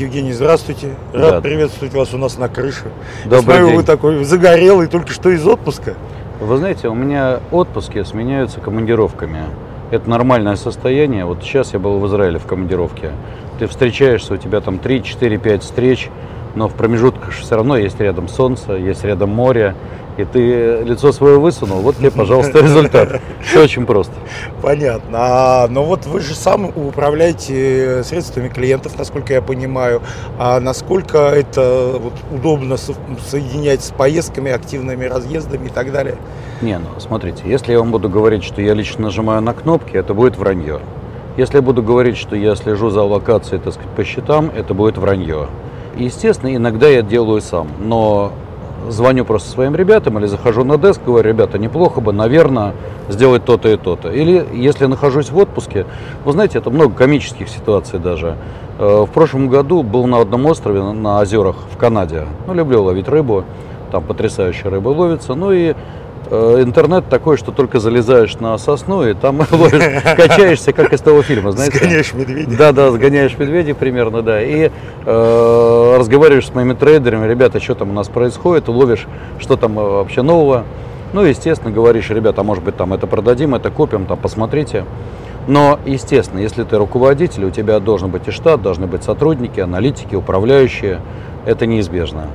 Евгений, здравствуйте. Рад Да. приветствовать вас у нас на крыше. Я Добрый смотрю, день. вы такой загорелый, только что из отпуска. Вы знаете, у меня отпуски сменяются командировками. Это нормальное состояние. Вот сейчас я был в Израиле в командировке. Ты встречаешься, у тебя там 3, 4, 5 встреч, но в промежутках все равно есть рядом солнце, есть рядом море, и ты лицо свое высунул, вот тебе, пожалуйста, результат. Все очень просто. Понятно. А, но вот вы же сам управляете средствами клиентов, насколько я понимаю. А насколько это вот, удобно со- соединять с поездками, активными разъездами и так далее? Не, ну смотрите, если я вам буду говорить, что я лично нажимаю на кнопки, это будет вранье. Если я буду говорить, что я слежу за локацией, так сказать, по счетам, это будет вранье. Естественно, иногда я делаю сам, но звоню просто своим ребятам или захожу на деск, говорю, ребята, неплохо бы, наверное, сделать то-то и то-то. Или если нахожусь в отпуске, вы знаете, это много комических ситуаций даже. Э, В прошлом году был на одном острове на- озерах в Канаде. Ну, люблю ловить рыбу, там потрясающая рыба ловится. Ну и интернет такой, что только залезаешь на сосну и там качаешься, как из того фильма, знаете. Сгоняешь медведя. Да, да, сгоняешь медведей примерно, да. И э, разговариваешь с моими трейдерами, ребята, что там у нас происходит, ловишь, что там э, вообще нового. Ну, естественно, говоришь, ребята, а может быть там это продадим, это купим, там посмотрите. Но, естественно, если ты руководитель, у тебя должен быть и штат, должны быть сотрудники, аналитики, управляющие. Это неизбежно.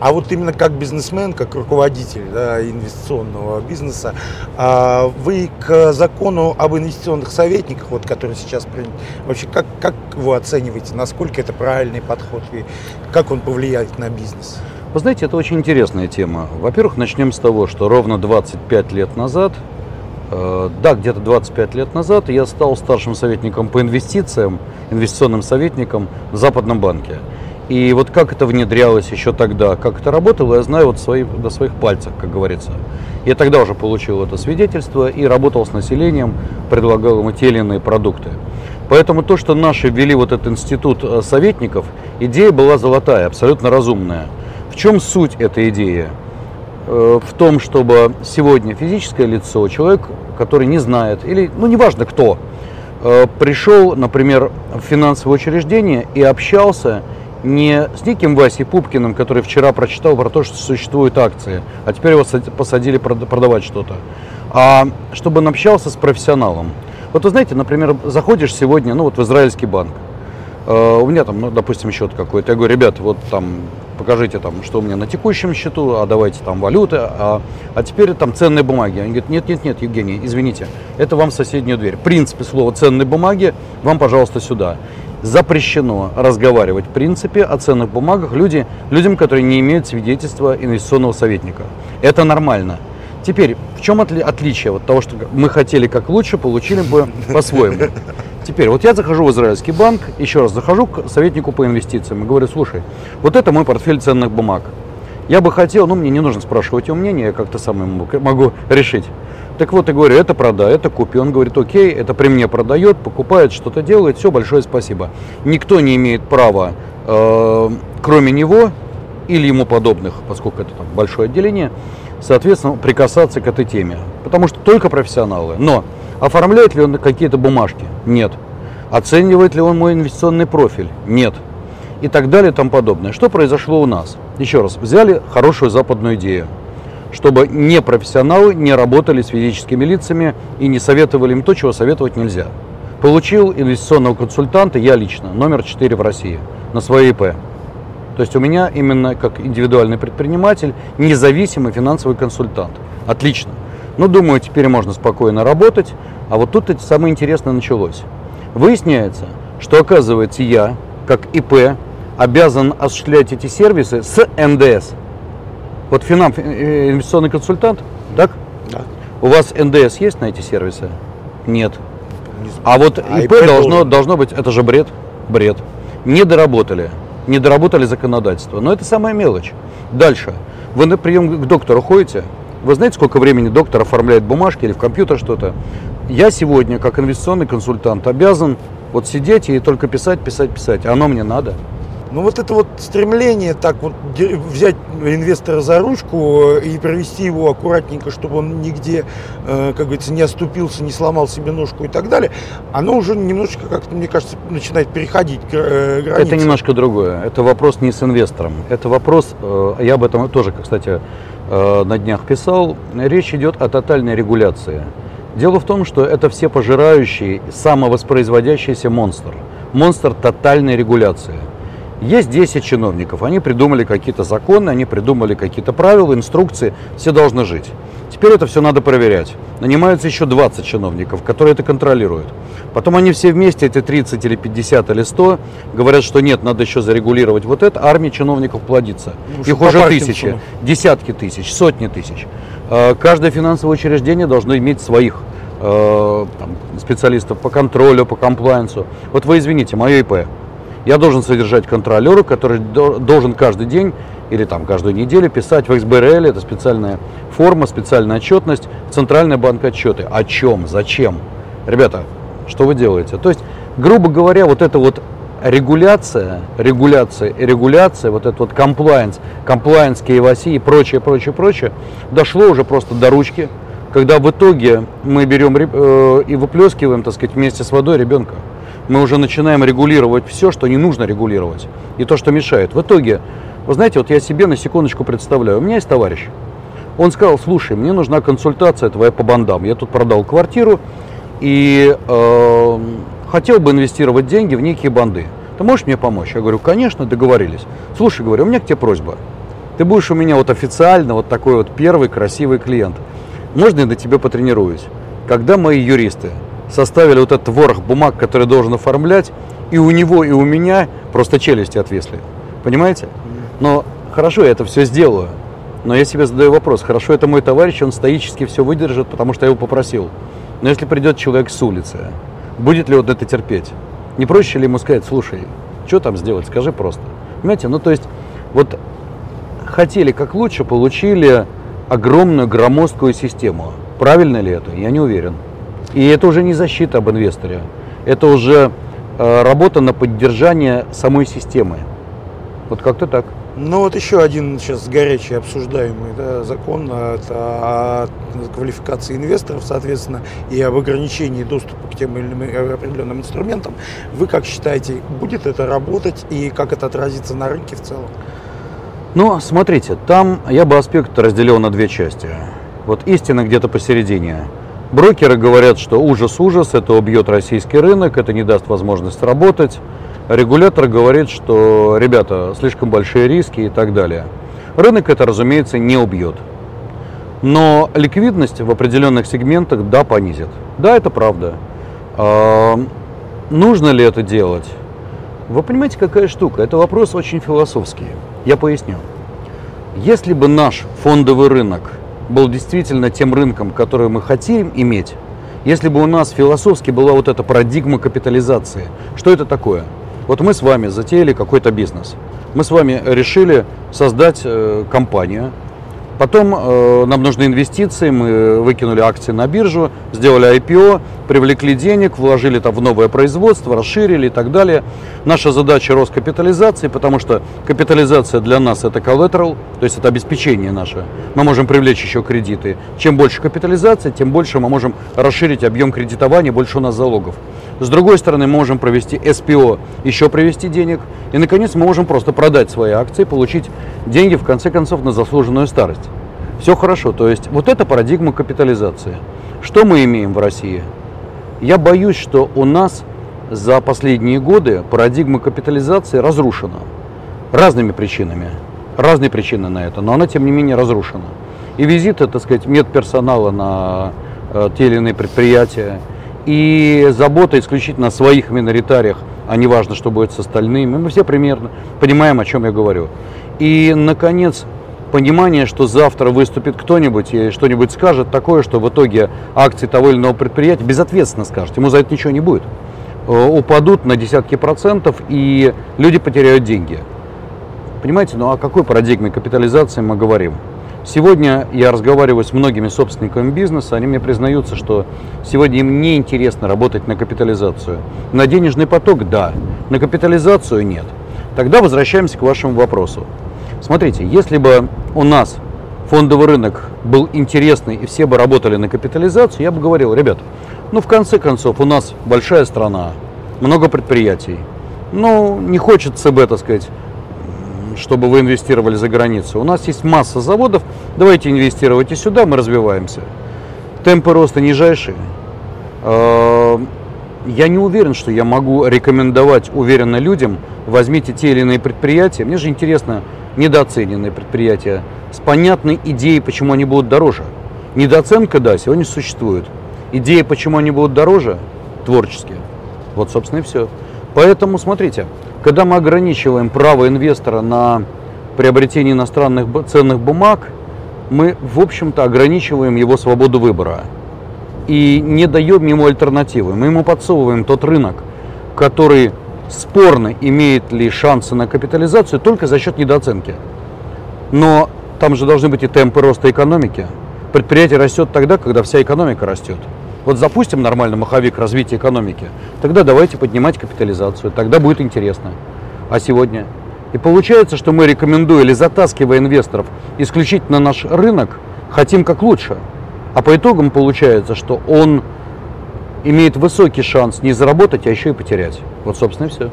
А вот именно как бизнесмен, как руководитель да, инвестиционного бизнеса, а, вы к закону об инвестиционных советниках, вот, который сейчас принят, вообще как, как его оцениваете? Насколько это правильный подход и как он повлияет на бизнес? Вы знаете, это очень интересная тема. Во-первых, начнем с того, что ровно 25 лет назад, э, да, где-то 25 лет назад, я стал старшим советником по инвестициям, инвестиционным советником в Западном банке. И вот как это внедрялось еще тогда, как это работало, я знаю вот свои, до своих пальцев, как говорится. Я тогда уже получил это свидетельство и работал с населением, предлагал ему те или иные продукты. Поэтому то, что наши ввели вот этот институт э, советников, идея была золотая, абсолютно разумная. В чем суть этой идеи? Э, В том, чтобы сегодня физическое лицо, человек, который не знает, или, ну, неважно кто, э, пришел, например, в финансовое учреждение и общался не с неким Васей Пупкиным, который вчера прочитал про то, что существуют акции, а теперь его сад- посадили прод- продавать что-то, а чтобы он общался с профессионалом. Вот вы знаете, например, заходишь сегодня, ну вот в израильский банк, Э, у меня там, ну, допустим, счет какой-то. Я говорю, ребят, вот там покажите там, что у меня на текущем счету, а давайте там валюты, а, а теперь там ценные бумаги. Они говорят, нет, нет, нет, Евгений, извините, это вам соседнюю дверь. В принципе, слово ценные бумаги вам, пожалуйста, сюда. Запрещено разговаривать, в принципе, о ценных бумагах люди, людям, которые не имеют свидетельства инвестиционного советника. Это нормально. Теперь, в чем отли- отличие от того, что мы хотели как лучше, получили бы по-своему? Теперь, вот я захожу в израильский банк, еще раз захожу к советнику по инвестициям и говорю, слушай, вот это мой портфель ценных бумаг. Я бы хотел, ну мне не нужно спрашивать его мнение, я как-то сам ему могу решить. Так вот, я говорю, это продай, это купи. Он говорит, окей, это при мне продает, покупает, что-то делает, все, большое спасибо. Никто не имеет права, э, кроме него или ему подобных, поскольку это там большое отделение, соответственно, прикасаться к этой теме. Потому что только профессионалы. Но оформляет ли он какие-то бумажки? Нет. Оценивает ли он мой инвестиционный профиль? Нет. И так далее и тому подобное. Что произошло у нас? Еще раз, взяли хорошую западную идею, чтобы непрофессионалы не работали с физическими лицами и не советовали им то, чего советовать нельзя. Получил инвестиционного консультанта, я лично, номер 4 в России, на своей ИП. То есть у меня именно как индивидуальный предприниматель независимый финансовый консультант. Отлично. Ну, думаю, теперь можно спокойно работать. А вот тут это самое интересное началось. Выясняется, что оказывается я, как ИП, обязан осуществлять эти сервисы с НДС. Вот финам, э, инвестиционный консультант, так? Да. У вас НДС есть на эти сервисы? Нет. А вот А ИП, ИП должно, должен. должно быть, это же бред, бред. Не доработали, не доработали законодательство. Но это самая мелочь. Дальше. Вы на прием к доктору ходите? Вы знаете, сколько времени доктор оформляет бумажки или в компьютер что-то? Я сегодня, как инвестиционный консультант, обязан вот сидеть и только писать, писать, писать. Оно мне надо. Но вот это вот стремление так вот взять инвестора за ручку и провести его аккуратненько, чтобы он нигде, э, как говорится, не оступился, не сломал себе ножку и так далее, оно уже немножечко, как мне кажется, начинает переходить э, границы. Это немножко другое. Это вопрос не с инвестором. Это вопрос, э, я об этом тоже, кстати, на днях писал. Речь идет о тотальной регуляции. Дело в том, что это все пожирающий, самовоспроизводящийся монстр. Монстр тотальной регуляции. Есть 10 чиновников, они придумали какие-то законы, они придумали какие-то правила, инструкции, все должны жить. Теперь это все надо проверять. Нанимаются еще 20 чиновников, которые это контролируют. Потом они все вместе, эти 30 или 50 или 100, говорят, что нет, надо еще зарегулировать вот это. Армия чиновников плодится. Ну, Их уже тысячи, десятки тысяч, сотни тысяч. А, каждое финансовое учреждение должно иметь своих э, специалистов по контролю, по комплайенсу. Вот вы извините, мое ИП. Я должен содержать контролера, который должен каждый день или там каждую неделю писать в XBRL, это специальная форма, специальная отчетность, Центральный банк отчеты. О чем? Зачем? Ребята, что вы делаете? То есть, грубо говоря, вот эта вот регуляция, регуляция и регуляция, вот этот вот комплайенс, комплайенс KYC и прочее, прочее, прочее, дошло уже просто до ручки, когда в итоге мы берем э, и выплескиваем, так сказать, вместе с водой ребенка мы уже начинаем регулировать все, что не нужно регулировать, и то, что мешает. В итоге, вы знаете, вот я себе на секундочку представляю, у меня есть товарищ, он сказал, слушай, мне нужна консультация твоя по бандам. Я тут продал квартиру и э, хотел бы инвестировать деньги в некие банды. Ты можешь мне помочь? Я говорю, конечно, договорились. Слушай, говорю, у меня к тебе просьба. Ты будешь у меня вот официально вот такой вот первый красивый клиент. Можно я на тебе потренируюсь? Когда мои юристы составили вот этот ворох бумаг, который должен оформлять, и у него, и у меня просто челюсти отвесли. Понимаете? Но хорошо, я это все сделаю. Но я себе задаю вопрос, хорошо, это мой товарищ, он стоически все выдержит, потому что я его попросил. Но если придет человек с улицы, будет ли он это терпеть? Не проще ли ему сказать, слушай, что там сделать, скажи просто. Понимаете, ну то есть, вот хотели как лучше, получили огромную громоздкую систему. Правильно ли это? Я не уверен. И это уже не защита об инвесторе, это уже э, работа на поддержание самой системы. Вот как-то так. Ну вот еще один сейчас горячий обсуждаемый да, закон это о квалификации инвесторов, соответственно, и об ограничении доступа к тем или иным определенным инструментам. Вы как считаете, будет это работать и как это отразится на рынке в целом? Ну, смотрите, там я бы аспект разделил на две части. Вот истина где-то посередине. Брокеры говорят, что ужас-ужас, это убьет российский рынок, это не даст возможность работать. Регулятор говорит, что, ребята, слишком большие риски и так далее. Рынок это, разумеется, не убьет. Но ликвидность в определенных сегментах, да, понизит. Да, это правда. А, нужно ли это делать? Вы понимаете, какая штука? Это вопрос очень философский. Я поясню. Если бы наш фондовый рынок – был действительно тем рынком, который мы хотим иметь, если бы у нас философски была вот эта парадигма капитализации, что это такое? Вот мы с вами затеяли какой-то бизнес. Мы с вами решили создать э, компанию, Потом э, нам нужны инвестиции, мы выкинули акции на биржу, сделали IPO, привлекли денег, вложили там в новое производство, расширили и так далее. Наша задача рост капитализации, потому что капитализация для нас это collateral, то есть это обеспечение наше. Мы можем привлечь еще кредиты. Чем больше капитализация, тем больше мы можем расширить объем кредитования, больше у нас залогов. С другой стороны, мы можем провести SPO, еще привести денег. И, наконец, мы можем просто продать свои акции, получить деньги, в конце концов, на заслуженную старость. Все хорошо. То есть, вот это парадигма капитализации. Что мы имеем в России? Я боюсь, что у нас за последние годы парадигма капитализации разрушена. Разными причинами. Разные причины на это, но она, тем не менее, разрушена. И визиты, так сказать, медперсонала на э, те или иные предприятия, и забота исключительно о своих миноритариях, а не важно, что будет с остальными. Мы все примерно понимаем, о чем я говорю. И, наконец, понимание, что завтра выступит кто-нибудь и что-нибудь скажет такое, что в итоге акции того или иного предприятия безответственно скажет, ему за это ничего не будет. Э, упадут на десятки процентов, и люди потеряют деньги. Понимаете, ну о какой парадигме капитализации мы говорим? Сегодня я разговариваю с многими собственниками бизнеса, они мне признаются, что сегодня им не интересно работать на капитализацию. На денежный поток – да, на капитализацию – нет. Тогда возвращаемся к вашему вопросу. Смотрите, если бы у нас фондовый рынок был интересный и все бы работали на капитализацию, я бы говорил, ребят, ну в конце концов у нас большая страна, много предприятий. Ну, не хочется бы, так сказать, чтобы вы инвестировали за границу. У нас есть масса заводов, давайте инвестируйте сюда, мы развиваемся. Темпы роста нижайшие. А, я не уверен, что я могу рекомендовать уверенно людям, возьмите те или иные предприятия. Мне же интересно, недооцененные предприятия с понятной идеей, почему они будут дороже. Недооценка, да, сегодня существует. Идея, почему они будут дороже, творческие. Вот, собственно, и все. Поэтому, смотрите, когда мы ограничиваем право инвестора на приобретение иностранных ценных бумаг, мы, в общем-то, ограничиваем его свободу выбора и не даем ему альтернативы. Мы ему подсовываем тот рынок, который спорно имеет ли шансы на капитализацию только за счет недооценки. Но там же должны быть и темпы роста экономики. Предприятие растет тогда, когда вся экономика растет. Вот запустим нормальный маховик развития экономики, тогда давайте поднимать капитализацию, тогда будет интересно. А сегодня? И получается, что мы рекомендуя или затаскивая инвесторов исключительно наш рынок, хотим как лучше. А по итогам получается, что он имеет высокий шанс не заработать, а еще и потерять. Вот, собственно, и все.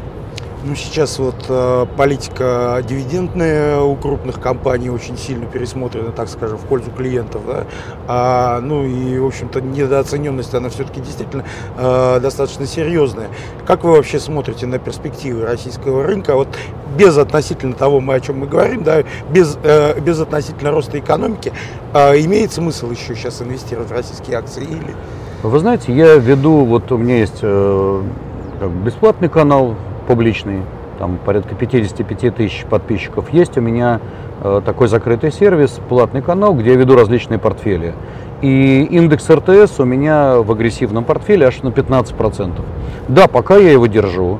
Ну, сейчас вот э, политика дивидендная у крупных компаний очень сильно пересмотрена, так скажем, в пользу клиентов. Да? А, ну и, в общем-то, недооцененность, она все-таки действительно э, достаточно серьезная. Как вы вообще смотрите на перспективы российского рынка? Вот без относительно того, мы, о чем мы говорим, да, без, э, без относительно роста экономики, э, имеет смысл еще сейчас инвестировать в российские акции или... Вы знаете, я веду, вот у меня есть э, бесплатный канал публичный, там порядка 55 тысяч подписчиков. Есть у меня э, такой закрытый сервис, платный канал, где я веду различные портфели. И индекс РТС у меня в агрессивном портфеле аж на 15%. Да, пока я его держу,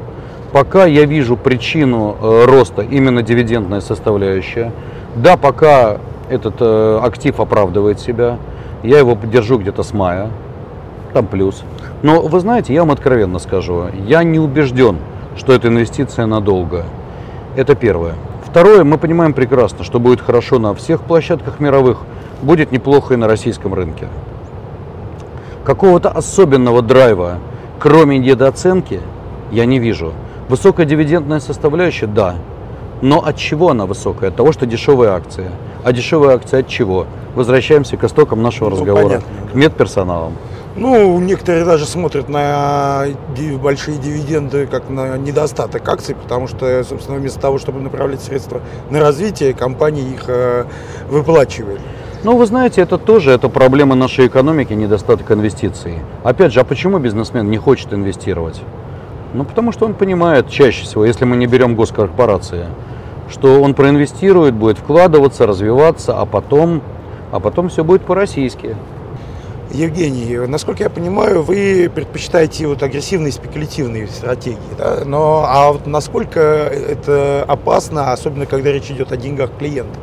пока я вижу причину э, роста именно дивидендная составляющая, да, пока этот э, актив оправдывает себя, я его держу где-то с мая, там плюс. Но вы знаете, я вам откровенно скажу, я не убежден, что это инвестиция надолго. Это первое. Второе, мы понимаем прекрасно, что будет хорошо на всех площадках мировых, будет неплохо и на российском рынке. Какого-то особенного драйва, кроме недооценки, я не вижу. Высокая дивидендная составляющая, да. Но от чего она высокая? От того, что дешевые акции. А дешевые акции от чего? Возвращаемся к истокам нашего ну, разговора, понятно, к медперсоналам. Ну, некоторые даже смотрят на большие дивиденды как на недостаток акций, потому что, собственно, вместо того, чтобы направлять средства на развитие, компании их э, выплачивают. Ну, вы знаете, это тоже это проблема нашей экономики, недостаток инвестиций. Опять же, а почему бизнесмен не хочет инвестировать? Ну, потому что он понимает чаще всего, если мы не берем госкорпорации, что он проинвестирует, будет вкладываться, развиваться, а потом, а потом все будет по-российски. Евгений, насколько я понимаю, вы предпочитаете вот агрессивные спекулятивные стратегии, да? но а вот насколько это опасно, особенно когда речь идет о деньгах клиентов?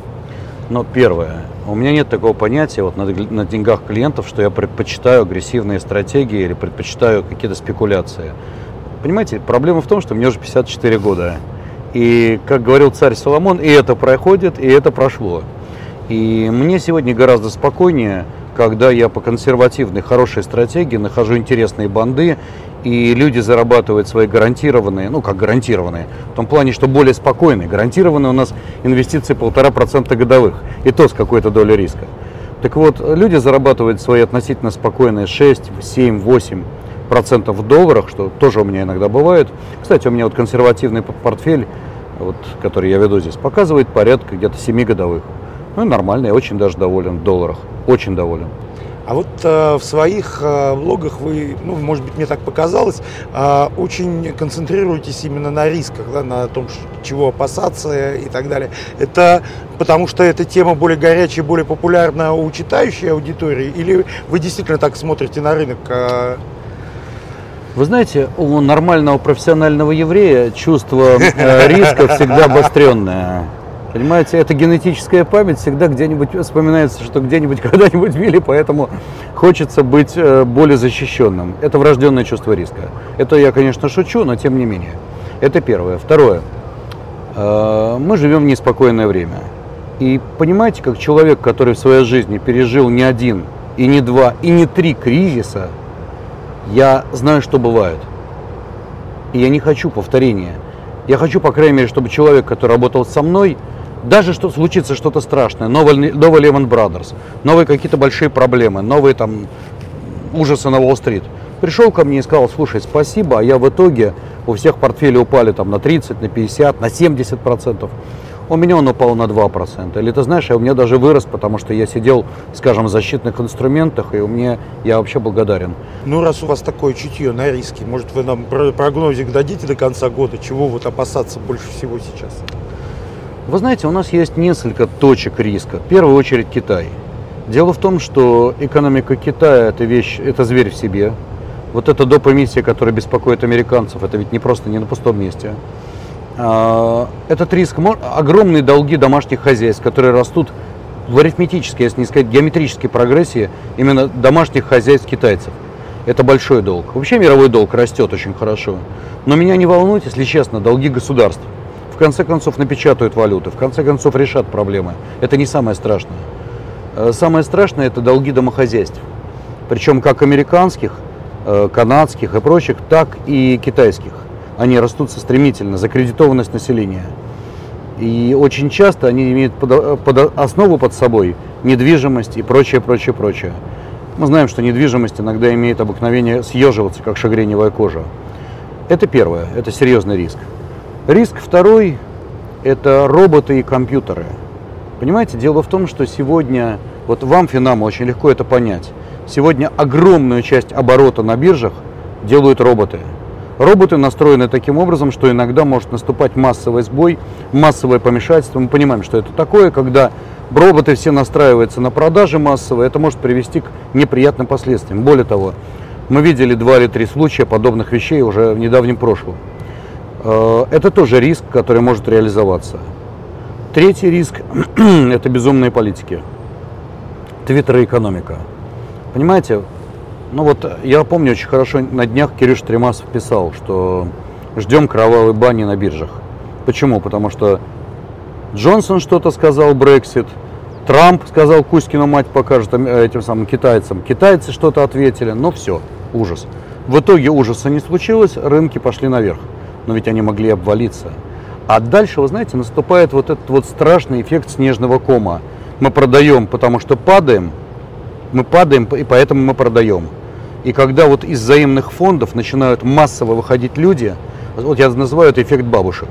Ну, первое, у меня нет такого понятия вот на, на деньгах клиентов, что я предпочитаю агрессивные стратегии или предпочитаю какие-то спекуляции. Понимаете, проблема в том, что мне уже 54 года. И, как говорил царь Соломон, и это проходит, и это прошло. И мне сегодня гораздо спокойнее когда я по консервативной, хорошей стратегии нахожу интересные банды, и люди зарабатывают свои гарантированные, ну как гарантированные, в том плане, что более спокойные. Гарантированные у нас инвестиции полтора процента годовых, и то с какой-то долей риска. Так вот, люди зарабатывают свои относительно спокойные 6, 7, 8 процентов в долларах, что тоже у меня иногда бывает. Кстати, у меня вот консервативный портфель, вот, который я веду здесь, показывает порядка где-то 7 годовых. Ну, нормально, я очень даже доволен в долларах. Очень доволен. А вот э, в своих э, блогах вы, ну, может быть, мне так показалось, э, очень концентрируетесь именно на рисках, да, на том, чего опасаться и так далее. Это потому что эта тема более горячая, более популярна у читающей аудитории, или вы действительно так смотрите на рынок? Э... Вы знаете, у нормального профессионального еврея чувство э, риска всегда обостренное. Понимаете, эта генетическая память всегда где-нибудь вспоминается, что где-нибудь когда-нибудь били, поэтому хочется быть э, более защищенным. Это врожденное чувство риска. Это я, конечно, шучу, но тем не менее. Это первое. Второе. Э, мы живем в неспокойное время. И понимаете, как человек, который в своей жизни пережил не один, и не два, и не три кризиса, я знаю, что бывает. И я не хочу повторения. Я хочу, по крайней мере, чтобы человек, который работал со мной, даже что случится что-то страшное, новый, новый Lehman Brothers, новые какие-то большие проблемы, новые там ужасы на Уолл-стрит, пришел ко мне и сказал, слушай, спасибо, а я в итоге, у всех портфели упали там на 30, на 50, на 70 процентов. У меня он упал на 2%. Или ты знаешь, я у меня даже вырос, потому что я сидел, скажем, в защитных инструментах, и у меня я вообще благодарен. Ну, раз у вас такое чутье на риски, может, вы нам прогнозик дадите до конца года, чего вот опасаться больше всего сейчас? Вы знаете, у нас есть несколько точек риска. В первую очередь Китай. Дело в том, что экономика Китая это вещь, это зверь в себе. Вот эта доп. эмиссия, которая беспокоит американцев, это ведь не просто не на пустом месте. А, этот риск, огромные долги домашних хозяйств, которые растут в арифметической, если не сказать геометрической прогрессии именно домашних хозяйств китайцев. Это большой долг. Вообще мировой долг растет очень хорошо. Но меня не волнует, если честно, долги государств. В конце концов напечатают валюты, в конце концов решат проблемы. Это не самое страшное. Э, самое страшное это долги домохозяйств. Причем как американских, э, канадских и прочих, так и китайских они растут стремительно, закредитованность населения. И очень часто они имеют под, под основу под собой недвижимость и прочее, прочее, прочее. Мы знаем, что недвижимость иногда имеет обыкновение съеживаться, как шагреневая кожа. Это первое, это серьезный риск. Риск второй – это роботы и компьютеры. Понимаете, дело в том, что сегодня, вот вам, Финаму, очень легко это понять, сегодня огромную часть оборота на биржах делают роботы – Роботы настроены таким образом, что иногда может наступать массовый сбой, массовое помешательство. Мы понимаем, что это такое, когда роботы все настраиваются на продажи массовые, это может привести к неприятным последствиям. Более того, мы видели два или три случая подобных вещей уже в недавнем прошлом. Э, это тоже риск, который может реализоваться. Третий риск – это безумные политики. Твиттер и экономика. Понимаете, ну вот я помню очень хорошо, на днях Кирюш Тремасов писал, что ждем кровавой бани на биржах. Почему? Потому что Джонсон что-то сказал, Брексит, Трамп сказал, Кузькину мать покажет этим самым китайцам. Китайцы что-то ответили, но все, ужас. В итоге ужаса не случилось, рынки пошли наверх. Но ведь они могли обвалиться. А дальше, вы знаете, наступает вот этот вот страшный эффект снежного кома. Мы продаем, потому что падаем, мы падаем, и поэтому мы продаем. И когда вот из взаимных фондов начинают массово выходить люди, вот я называю это эффект бабушек.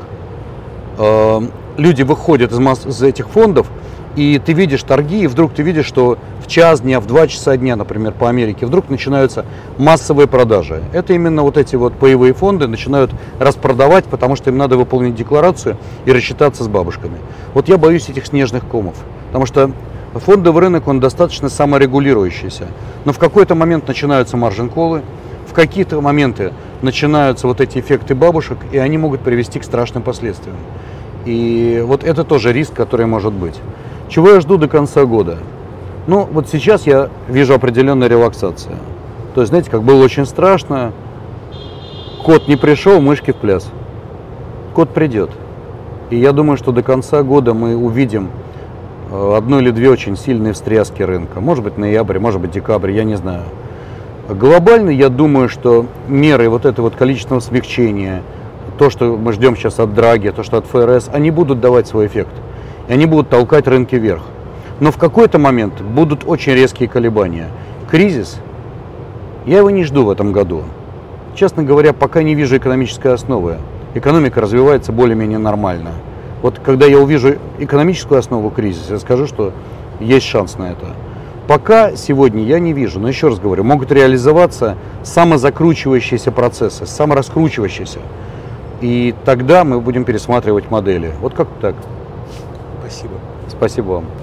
Э, люди выходят из, масс, из этих фондов, и ты видишь торги, и вдруг ты видишь, что в час дня, в два часа дня, например, по Америке, вдруг начинаются массовые продажи. Это именно вот эти вот паевые фонды начинают распродавать, потому что им надо выполнить декларацию и рассчитаться с бабушками. Вот я боюсь этих снежных комов, потому что Фондовый рынок, он достаточно саморегулирующийся. Но в какой-то момент начинаются маржин-колы, в какие-то моменты начинаются вот эти эффекты бабушек, и они могут привести к страшным последствиям. И вот это тоже риск, который может быть. Чего я жду до конца года? Ну, вот сейчас я вижу определенную релаксацию. То есть, знаете, как было очень страшно, кот не пришел, мышки в пляс. Кот придет. И я думаю, что до конца года мы увидим Э, одну или две очень сильные встряски рынка. Может быть ноябрь, может быть декабрь, я не знаю. Глобально я думаю, что меры вот это вот количественного смягчения, то, что мы ждем сейчас от Драги, то, что от ФРС, они будут давать свой эффект. И они будут толкать рынки вверх. Но в какой-то момент будут очень резкие колебания. Кризис, я его не жду в этом году. Честно говоря, пока не вижу экономической основы. Экономика развивается более-менее нормально. Вот когда я увижу экономическую основу кризиса, я скажу, что есть шанс на это. Пока сегодня я не вижу, но еще раз говорю, могут реализоваться самозакручивающиеся процессы, самораскручивающиеся. И тогда мы будем пересматривать модели. Вот как так. Спасибо. Вам.